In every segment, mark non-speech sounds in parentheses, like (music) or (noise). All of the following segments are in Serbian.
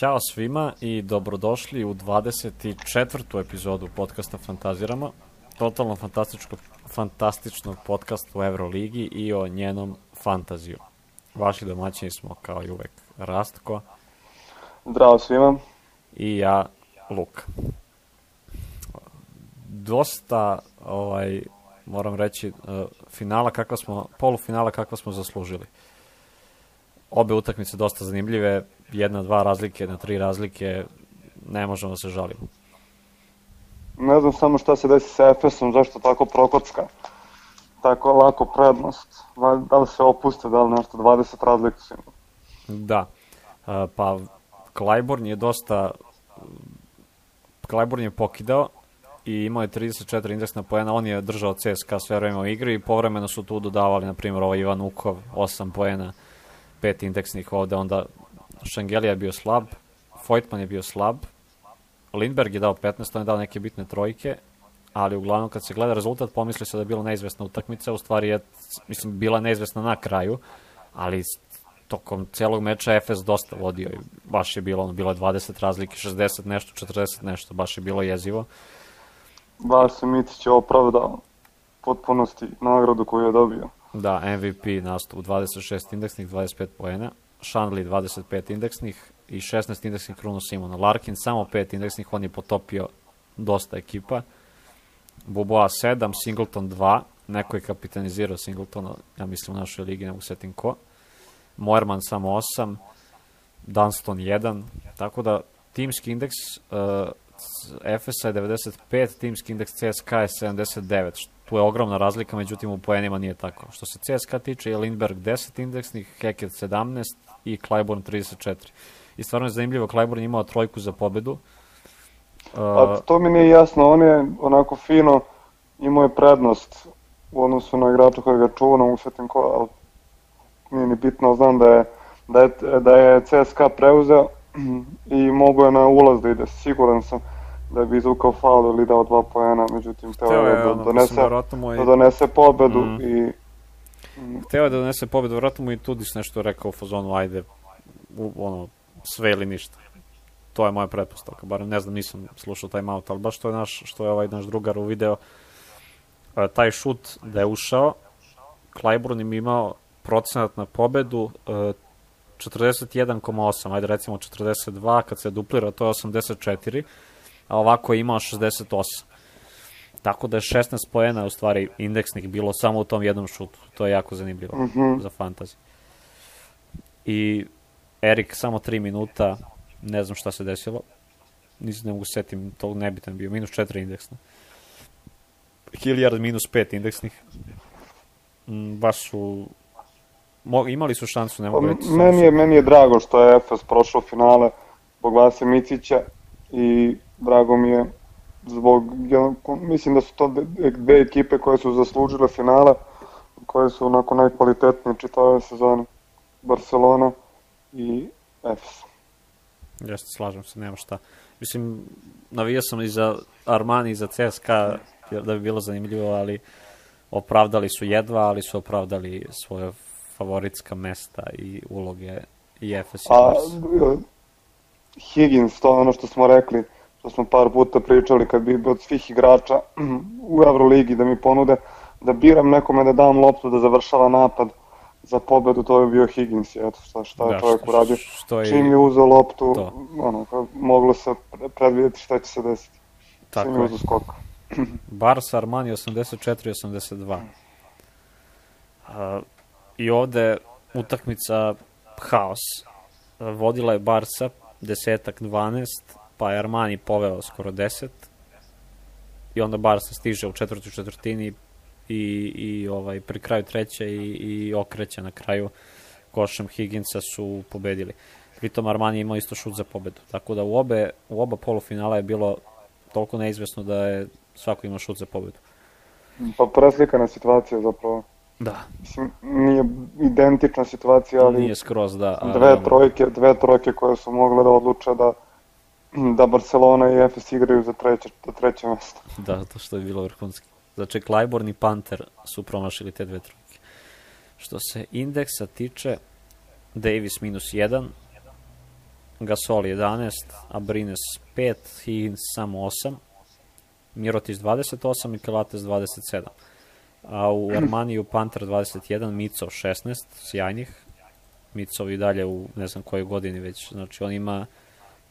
Ćao svima i dobrodošli u 24. epizodu podcasta Fantaziramo, totalno fantastičko, fantastičnog podcasta u Euroligi i o njenom fantaziju. Vaši domaćini smo kao i uvek Rastko. Zdravo svima. I ja, Luka. Dosta, ovaj, moram reći, e, finala kakva smo, polufinala kakva smo zaslužili. Obe utakmice dosta zanimljive, jedna, dva razlike, na tri razlike, ne možemo da se žalimo. Ne znam samo šta se desi sa Efesom, zašto tako prokocka, tako lako prednost. Da li se opuste, da li nešto, 20 razlika su Da, pa Klajborn je dosta, Klajborn je pokidao i imao je 34 indeksna poena, on je držao CSKA sve vreme u igri i povremeno su tu dodavali, na primjer, ovaj Ivan Ukov, 8 poena, 5 indeksnih ovde, onda Šengelija je bio slab, Vojtman je bio slab, Lindberg je dao 15, on je dao neke bitne trojke, ali uglavnom kad se gleda rezultat pomisli se da je bila neizvesna utakmica, u stvari je, mislim, bila neizvesna na kraju, ali tokom celog meča Efes dosta vodio i baš je bilo, ono, bilo je 20 razlike, 60 nešto, 40 nešto, baš je bilo jezivo. Baš se Mitić je opravdao potpunosti nagradu koju je dobio. Da, MVP nastup 26 indeksnih, 25 poena. Shandley 25 indeksnih i 16 indeksnih Kruno Simona. Larkin samo 5 indeksnih, on je potopio dosta ekipa. Boboa 7, Singleton 2, neko je kapitanizirao Singletona, ja mislim u našoj ligi, ne mogu setim ko. Moerman samo 8, Dunston 1, tako da timski indeks uh, je 95, timski indeks CSKA je 79, tu je ogromna razlika, međutim u poenima nije tako. Što se CSKA tiče je Lindberg 10 indeksnih, Heket 17 i Clyburn 34. I stvarno je zanimljivo, Clyburn imao trojku za pobedu. Pa to mi nije jasno, on je onako fino imao je prednost u odnosu na igrača koji ga čuva, ne usetim ko, ali nije ni bitno, znam da je, da je, da je CSKA preuzeo (clears throat) i mogo je na ulaz da ide, siguran sam da bi izvukao faul ili dao dva poena, međutim teo je da donese, da donese pobedu mm. i Hteo da donese pobedu, vratno mu i Tudis nešto rekao u fazonu, ajde, u, ono, sve ili ništa. To je moja pretpostavka, barem ne znam, nisam slušao taj maut, ali baš to je naš, što je ovaj naš drugar u video, e, taj šut da je ušao, Clyburn im imao procenat na pobedu e, 41,8, ajde recimo 42, kad se duplira to je 84, a ovako je imao 68. Tako da je 16 poena u stvari indeksnih bilo samo u tom jednom šutu. To je jako zanimljivo mm -hmm. za fantasy. I Erik samo 3 minuta, ne znam šta se desilo. Nisam ne mogu setim, to nebitan bio. Minus 4 indeksna. Hilliard minus 5 indeksnih. Mm, baš su Mo, imali su šansu, ne mogu pa, reći. Meni je, meni je drago što je Efes prošao finale zbog Vase Micića i drago mi je zbog, mislim da su to dve ekipe koje su zaslužile finale, koje su onako najkvalitetnije čitave sezone, Barcelona i Efes. Jeste, slažem se, nema šta. Mislim, navijao sam i za Armani i za CSKA, da bi bilo zanimljivo, ali opravdali su jedva, ali su opravdali svoje favoritska mesta i uloge i Efes i A, Higgins, to je ono što smo rekli, što smo par puta pričali kad bi od svih igrača u Euroligi da mi ponude da biram nekome da dam loptu da završava napad za pobedu, to je bio Higgins, eto šta, šta je da, čovjek uradio. Što je... Čim je uzeo loptu, to. ono, moglo se predvidjeti šta će se desiti. Tako Čim je uzeo skok. (clears throat) Barca Armani 84-82. Uh, I ovde utakmica haos. Vodila je Barca desetak 12, pa je Armani poveo skoro 10 i onda Barca stiže u četvrtoj četvrtini i, i ovaj, pri kraju treće i, i okreće na kraju košem Higginsa su pobedili. Pritom Armani imao isto šut za pobedu. Tako da u, obe, u oba polufinala je bilo toliko neizvesno da je svako ima šut za pobedu. Pa preslikana situacija zapravo. Da. Mislim, nije identična situacija, ali... Nije skroz, da. Dve trojke, dve trojke koje su mogle da odluče da (clears throat) da Barcelona i Efes igraju za treće, za treće mesto. (laughs) Da, to što je bilo vrhunski. Znači, Clyburn i Panter su promašili te dve trojke. Što se indeksa tiče, Davis minus 1, Gasol 11, Abrines 5, Higgins samo 8, Mirotić 28 i Kelates 27. A u (clears throat) Armaniju Panter 21, Micov 16, sjajnih. Micov i dalje u ne znam kojoj godini već. Znači on ima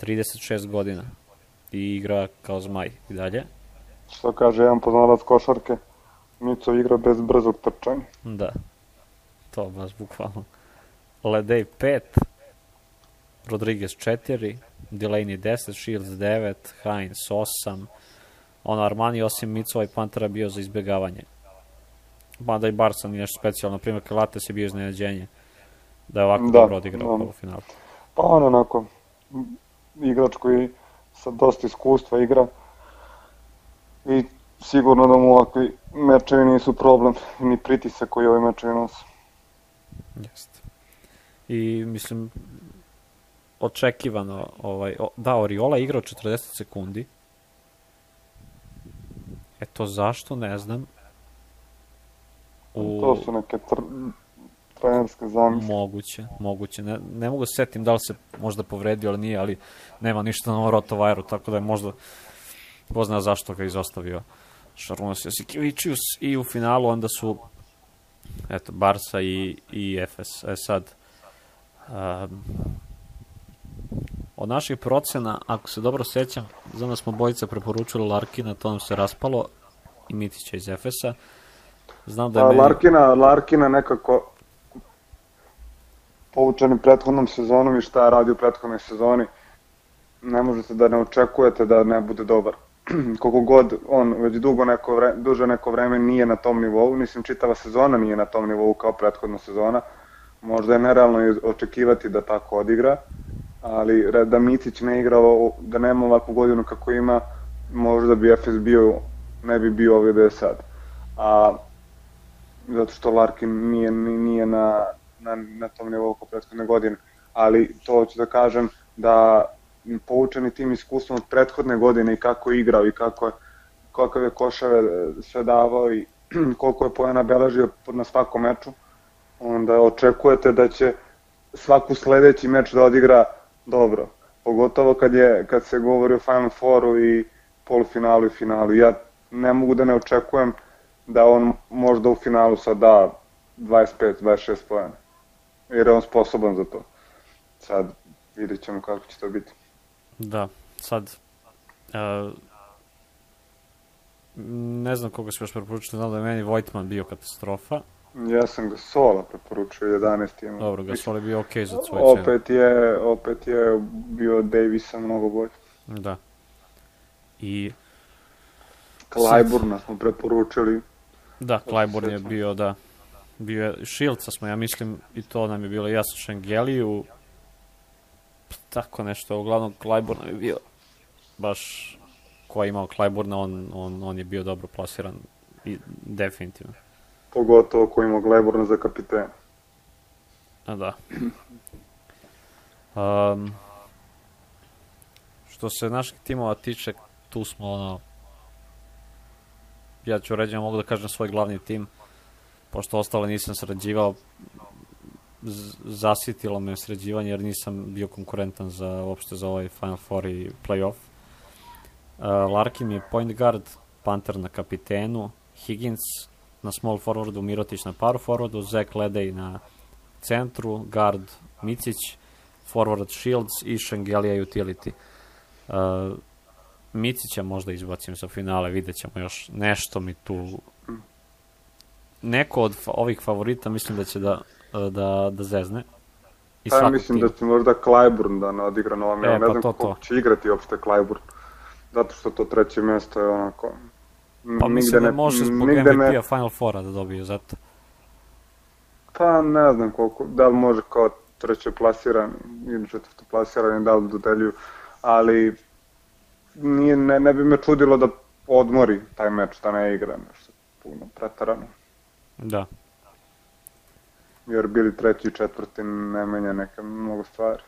36 godina i igra kao zmaj i dalje. Što kaže jedan poznavac košarke, Micov igra bez brzog trčanja. Da, to baš bukvalno. Ledej 5, Rodriguez 4, Delaney 10, Shields 9, Heinz 8, ono Armani osim Micova i Pantera bio za izbjegavanje. Mada i Barca nije nešto specijalno, na primjer Kalates je bio iznenađenje da je ovako da, dobro odigrao u finalu. Pa on onako, igrač koji sa dosta iskustva igra i sigurno da mu ovakvi mečevi nisu problem, ni pritisak koji ovi mečevi nosi. Jeste. I mislim, očekivano, ovaj, da, Oriola igrao 40 sekundi. Eto, zašto, ne znam. U... To su neke tr trenerske zamisle. Moguće, moguće. Ne, ne mogu da setim da li se možda povredio ili nije, ali nema ništa na Rotovajru, tako da je možda ko zna zašto ga izostavio Šarunas Josikivičius i u finalu onda su eto, Barsa i, i Efes. E sad, um, od naših procena, ako se dobro sećam, za nas smo bojica preporučili Larkina, to nam se raspalo i Mitića iz Efesa. Znam da je meni... Larkina, Larkina nekako povučeni prethodnom sezonom i šta je radio u prethodnoj sezoni, ne možete da ne očekujete da ne bude dobar. (clears throat) Koliko god on već dugo neko vre, duže neko vreme nije na tom nivou, mislim čitava sezona nije na tom nivou kao prethodna sezona, možda je nerealno očekivati da tako odigra, ali da Micić ne igra, da nema ovakvu godinu kako ima, možda bi FS bio, ne bi bio ovdje da je sad. A zato što Larkin nije, nije na, na, na tom nivou kao prethodne godine. Ali to ću da kažem da poučeni tim iskustvom od prethodne godine i kako je igrao i kako je, kakav je košave sve davao i (clears throat) koliko je pojena beležio na svakom meču, onda očekujete da će svaku sledeći meč da odigra dobro. Pogotovo kad, je, kad se govori o Final Fouru i polufinalu i finalu. Ja ne mogu da ne očekujem da on možda u finalu sad da 25-26 pojena jer je on sposoban za to. Sad vidjet ćemo kako će to biti. Da, sad uh, ne znam koga se još preporučio, znam da je meni Vojtman bio katastrofa. Ja sam ga Sola preporučio 11 ima. Dobro, ga Sol je bio okej okay za svoj opet je, opet je bio Davisa mnogo bolji. Da. I Klajburna smo preporučili. Da, Klajburn je bio, da, bio je Šilca smo, ja mislim, i to nam je bilo jasno Šengeliju, tako nešto, uglavnom Klajburn je bio baš ko je imao Klajburna, on, on, on je bio dobro plasiran i definitivno. Pogotovo ko ima Klajburna za kapitena. A da. (clears throat) Um, što se naših timova tiče, tu smo ono, ja ću reći, mogu da kažem svoj glavni tim, pošto ostalo nisam sređivao, zasitilo me sređivanje jer nisam bio konkurentan za uopšte za ovaj Final Four i playoff. Uh, Larkin je point guard, Panther na kapitenu, Higgins na small forwardu, Mirotić na power forwardu, Zach Ledej na centru, guard Micić, forward Shields i Šengelija utility. Uh, Micića možda izbacim sa finale, vidjet ćemo još nešto mi tu neko od ovih favorita mislim da će da, da, da zezne. I ja mislim tim. da će možda Clyburn da ne odigra na ovom, e, ja ne pa znam to, to. će igrati uopšte Clyburn. Zato što to treće mjesto je onako... Pa mislim da može zbog MVP-a ne... Final Fora da dobije, zato. Pa ne znam koliko, da li može kao treće plasiran ili četvrto plasiran, da li dodeljuju, ali nije, ne, ne bi me čudilo da odmori taj meč, da ne igra nešto puno pretarano. Da. Jer bili treći i četvrti ne menja neke mnogo stvari.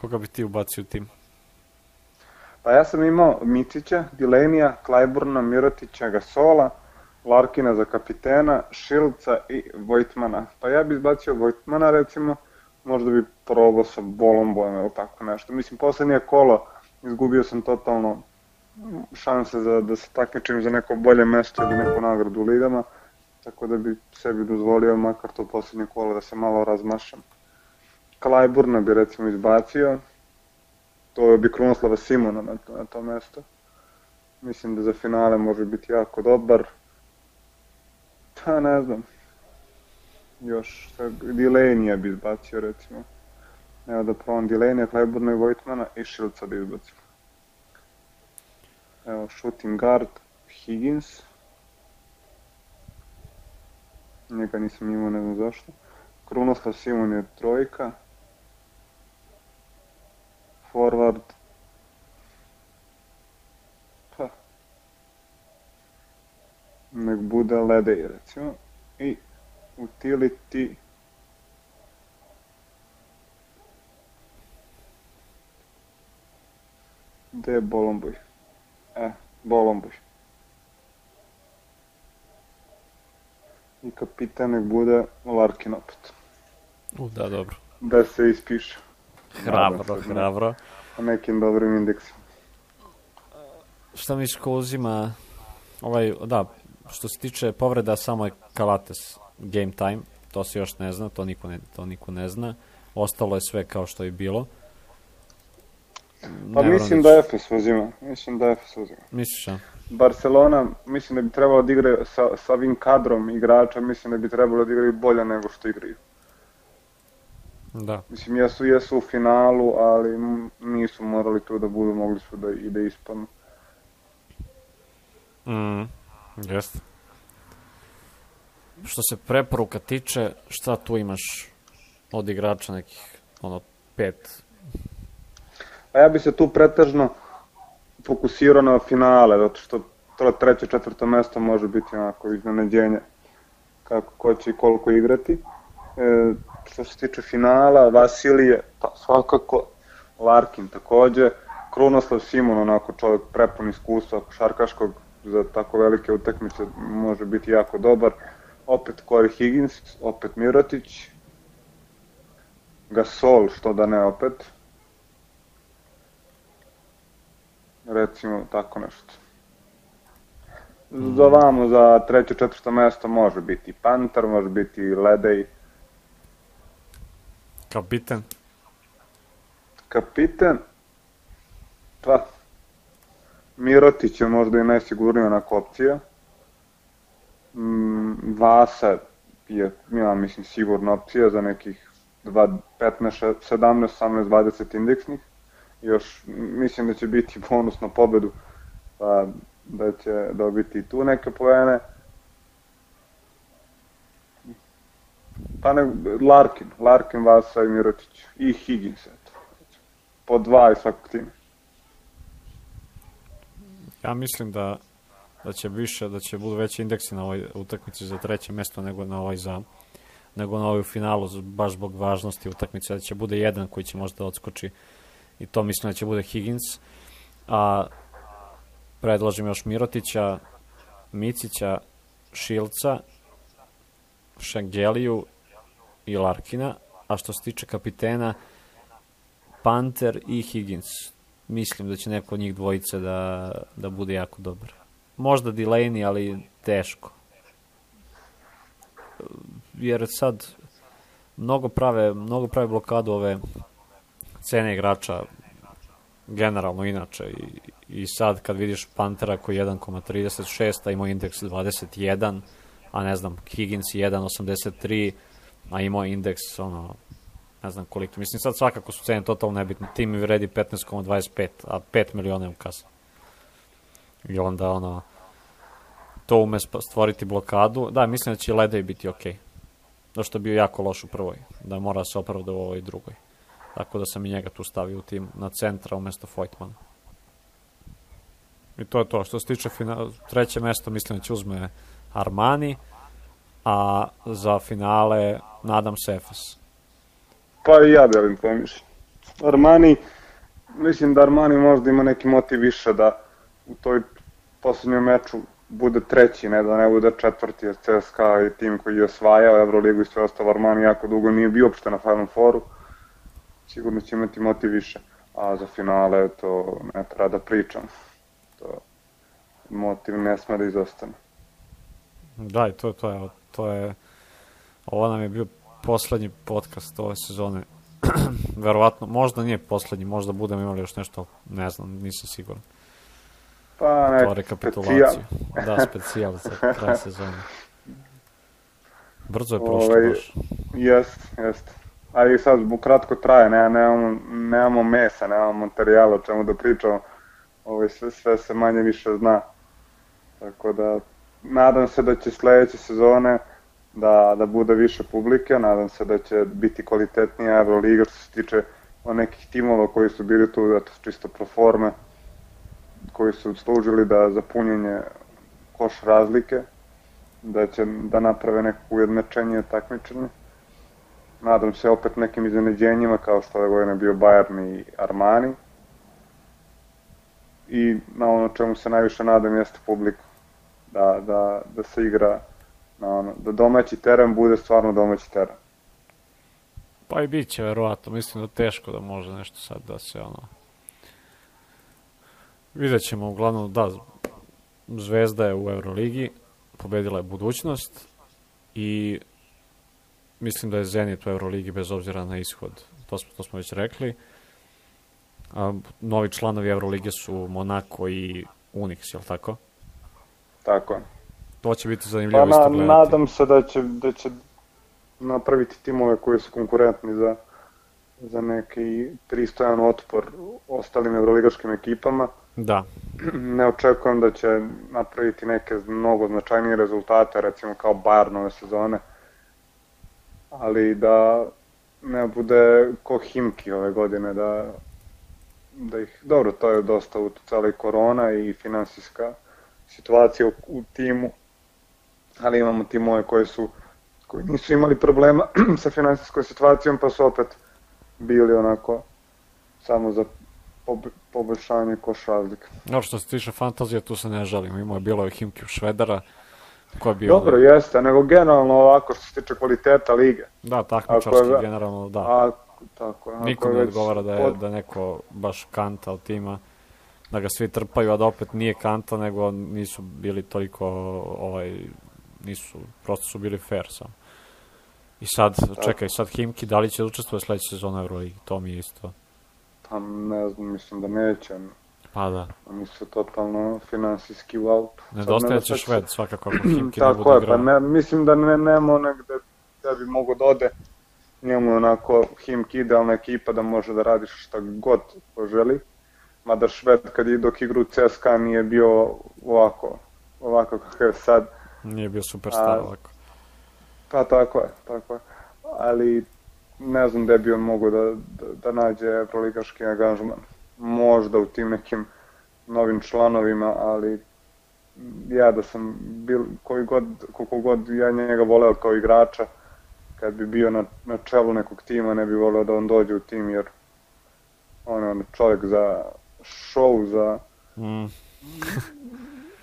Koga bi ti ubacio u tim? Pa ja sam imao Micića, Dilenija, Klajburna, Mirotića, Gasola, Larkina za kapitena, Šilca i Vojtmana. Pa ja bih izbacio Vojtmana recimo, možda bi probao sa Bolombojem ili tako nešto. Mislim, poslednje kolo izgubio sam totalno šanse za, da se takmičim za neko bolje mesto ili neku nagradu u ligama, tako da bi sebi dozvolio makar to poslednje kolo da se malo razmašam. Klajburna bi recimo izbacio, to bi Krunoslava Simona na to, na to mesto. Mislim da za finale može biti jako dobar. Pa ne znam. Još Dilenija bi izbacio recimo. Evo da probam Dilenija, Klajburna i Vojtmana i Šilca da izbacim. Evo, shooting guard, Higgins. Njega nisam imao, ne znam zašto. Krunoslav Simon je trojka. Forward. Pa. Nek bude Ledej, recimo. I utility. Gde je Bolomboj? E, Bolombuš. I kapitan nek bude Larkin opet. U, da, dobro. Da se ispiše. Hrabro, da hrabro. Na nekim dobrim indeksima. Šta misliš ko uzima ovaj, da, što se tiče povreda samo je Kalates game time, to se još ne zna, to niko ne, to niko ne zna. Ostalo je sve kao što je bilo. Pa mislim da Efes uzima. Mislim da Efes uzima. Misliš, a? Barcelona, mislim da bi trebalo da igraju sa, sa ovim kadrom igrača, mislim da bi trebalo da igraju bolje nego što igraju. Da. Mislim, jesu, jesu u finalu, ali nisu morali tu da budu, mogli su da i da ispanu. Mm, jeste. Što se preporuka tiče, šta tu imaš od igrača nekih, ono, pet A ja bi se tu pretežno fokusirao na finale, zato što to treće, četvrto mesto može biti onako iznenađenje kako ko će i koliko igrati. E, što se tiče finala, Vasilije, pa svakako, Larkin takođe, Krunoslav Simon, onako čovjek prepun iskustva košarkaškog za tako velike utakmice može biti jako dobar. Opet Corey Higgins, opet Mirotić, Gasol, što da ne opet, recimo tako nešto. Za vamo, za treće, četvrto mesto može biti Panter, može biti Ledej. Kapitan? Kapitan? Pa, Mirotić je možda i najsigurnija onako opcija. Mm, Vasa je, ja mislim, sigurna opcija za nekih 2, 15, 17, 18, 20 indeksnih još mislim da će biti bonus na pobedu, pa da će dobiti tu neke poene. Pa ne, Larkin, Larkin, Vasa i Mirotić i Higgins, eto. Po dva iz svakog tima. Ja mislim da da će više, da će budu veći indeksi na ovoj utakmici za treće mesto nego na ovaj za nego na ovoj finalu, baš zbog važnosti utakmice, da će bude jedan koji će možda odskoči i to mislim da će bude Higgins. A predlažem još Mirotića, Micića, Šilca, Šangeliju i Larkina, a što se tiče kapitena, Panter i Higgins. Mislim da će neko od njih dvojice da, da bude jako dobar. Možda Delaney, ali teško. Jer sad mnogo prave, mnogo prave blokadu ove cene igrača generalno inače. I, i sad kad vidiš Pantera koji je 1,36 a imao indeks 21 a ne znam Higgins 1,83 a imao indeks ono ne znam koliko. Mislim sad svakako su cene totalno nebitne. Tim mi vredi 15,25 a 5 miliona je u kasa i onda ono to ume stvoriti blokadu. Da mislim da će Ledej biti okej. Okay. zašto je bio jako loš u prvoj da mora se opravda u ovoj drugoj Tako da sam i njega tu stavio u tim na centra umesto Foytmana. I to je to. Što se tiče finala, treće mesto mislim da će uzme Armani, a za finale nadam se Efes. Pa i ja delim to. Armani, mislim da Armani možda ima neki motiv više da u toj poslednjom meču bude treći, ne da ne bude četvrti, jer CSKA i tim koji je osvajao Euroligu i sve ostalo Armani jako dugo nije bio uopšte na Final Fouru. Sigurno će imati motiv više. A za finale to ne treba da pričam. To motiv ne sme da izostane. Da, i to, to je, to je, ovo nam je bio poslednji podcast ove sezone. (clears throat) Verovatno, možda nije poslednji, možda budemo imali još nešto, ne znam, nisam siguran. Pa ne, to rekapitulaciju. Specijal. da, specijal za kraj (laughs) sezone. Brzo je prošlo ovaj. Jest, jest. Ali sad kratko traje, ne, nemamo, nemamo mesa, nemamo materijala o čemu da pričamo. Ovaj, sve, sve se manje više zna. Tako da, nadam se da će sledeće sezone da, da bude više publike, nadam se da će biti kvalitetnija Euroliga što se tiče o nekih timova koji su bili tu, eto, čisto pro forme, koji su služili da za punjenje koš razlike, da će da naprave neko ujednačenje takmičenje. Nadam se opet nekim iznenađenjima kao što je godine bio Bayern i Armani. I na ono čemu se najviše nadam jeste publika. Da, da, da se igra na ono, da domaći teren bude stvarno domaći teren. Pa i bit će, verovatno. Mislim da teško da može nešto sad da se ono... Vidjet ćemo, uglavnom, da, Zvezda je u Euroligi, pobedila je budućnost i mislim da je Zenit u Euroligi bez obzira na ishod. To smo, to smo već rekli. A, novi članovi Eurolige su Monako i Unix, je li tako? Tako. To će biti zanimljivo pa, isto gledati. Nadam se da će, da će napraviti timove koji su konkurentni za, za neki pristojan otpor ostalim evroligaškim ekipama. Da. Ne očekujem da će napraviti neke mnogo značajnije rezultate, recimo kao Bayern ove sezone, ali da ne bude ko Himki ove godine, da, da ih, dobro, to je dosta u celoj korona i finansijska situacija u, u timu, ali imamo timove koji su koji nisu imali problema (clears throat) sa finansijskom situacijom, pa su opet bili onako samo za poboljšanje koš razlike. No, što se tiče fantazije, tu se ne žalim. Imao je bilo je Himki u Švedara, ko je bio... Dobro, da... jeste, nego generalno ovako što se tiče kvaliteta lige. Da, takmičarski je, generalno, da. A, tako je. Nikom ne odgovara da je, pod... da neko baš kanta od tima da ga svi trpaju, a da opet nije kanta, nego nisu bili toliko ovaj, nisu, prosto su bili fair samo. I sad, čekaj, sad Himki, da li će da učestvuje sledeće sezone Euroligi? To mi je isto. Pa ne znam, mislim da neće. Pa da. Oni su totalno finansijski u autu. Nedostaje će Šved, svakako, ako (clears throat) Himki ne bude je, pa ne, mislim da ne, nema negde da bi mogo da ode. Njemu onako Himki idealna ekipa da može da radiš šta god poželi. Mada Šved kad je dok igru CSKA nije bio ovako, ovako kakav je sad Nije bio superstar ovako. Pa tako je, tako je. Ali ne znam gde bi on mogao da, da, da nađe proligaški angažman. Možda u tim nekim novim članovima, ali ja da sam bil, koji god, koliko god ja njega voleo kao igrača, kad bi bio na, na čelu nekog tima, ne bi voleo da on dođe u tim, jer on je čovjek za show, za mm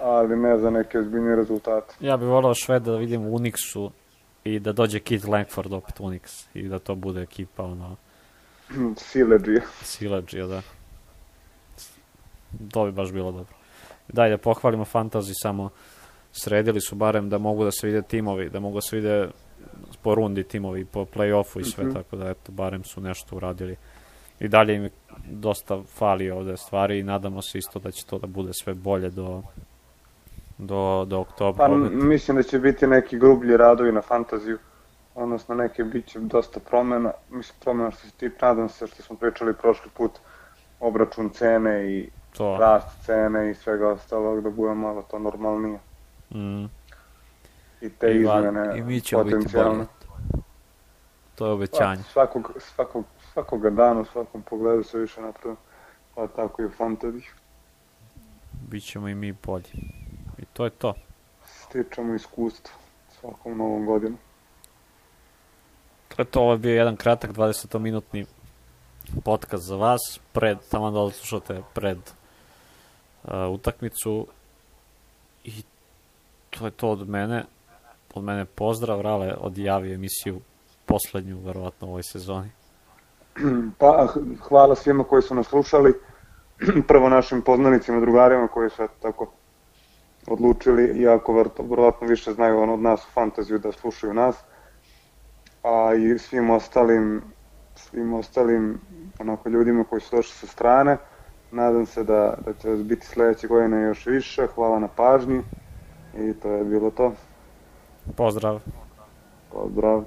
ali ne za neke ozbiljne rezultate. Ja bih volao Šveda da vidim u Unixu i da dođe Kit Langford opet Unix i da to bude ekipa ono... Sileđija. Sileđija, da. To bi baš bilo dobro. Daj da pohvalimo Fantasy, samo sredili su barem da mogu da se vide timovi, da mogu da se vide po rundi timovi, po play-offu i sve, mm -hmm. tako da eto, barem su nešto uradili. I dalje im dosta fali ovde stvari i nadamo se isto da će to da bude sve bolje do do, do oktobra. Pa mislim da će biti neki grublji radovi na fantaziju, odnosno neke bit će dosta promena, mislim promena što se ti nadam se što smo pričali prošli put, obračun cene i to. rast cene i svega ostalog da bude malo to normalnije. Mm. I te I izmene I mi ćemo biti bolje. To je obećanje. Pa, svakog, svakog, svakog dana, u svakom pogledu se više napravimo, pa tako i u fantaziji. Bićemo i mi bolji. I to je to. Stičemo iskustvo svakom novom godinu. To je to, ovo je bio jedan kratak 20-minutni podcast za vas, pred, tamo da slušate pred utakmicu i to je to od mene. Od mene pozdrav, Rale odjavi emisiju poslednju, verovatno, u ovoj sezoni. (clears throat) Pa, hvala svima koji su nas slušali, (clears throat) prvo našim poznanicima, drugarima koji su tako odlučili, iako vrlo više znaju on od nas u fantaziju da slušaju nas, a i svim ostalim, svim ostalim onako ljudima koji su došli sa strane. Nadam se da, da će biti sledeće godine još više. Hvala na pažnji i to je bilo to. Pozdrav. Pozdrav.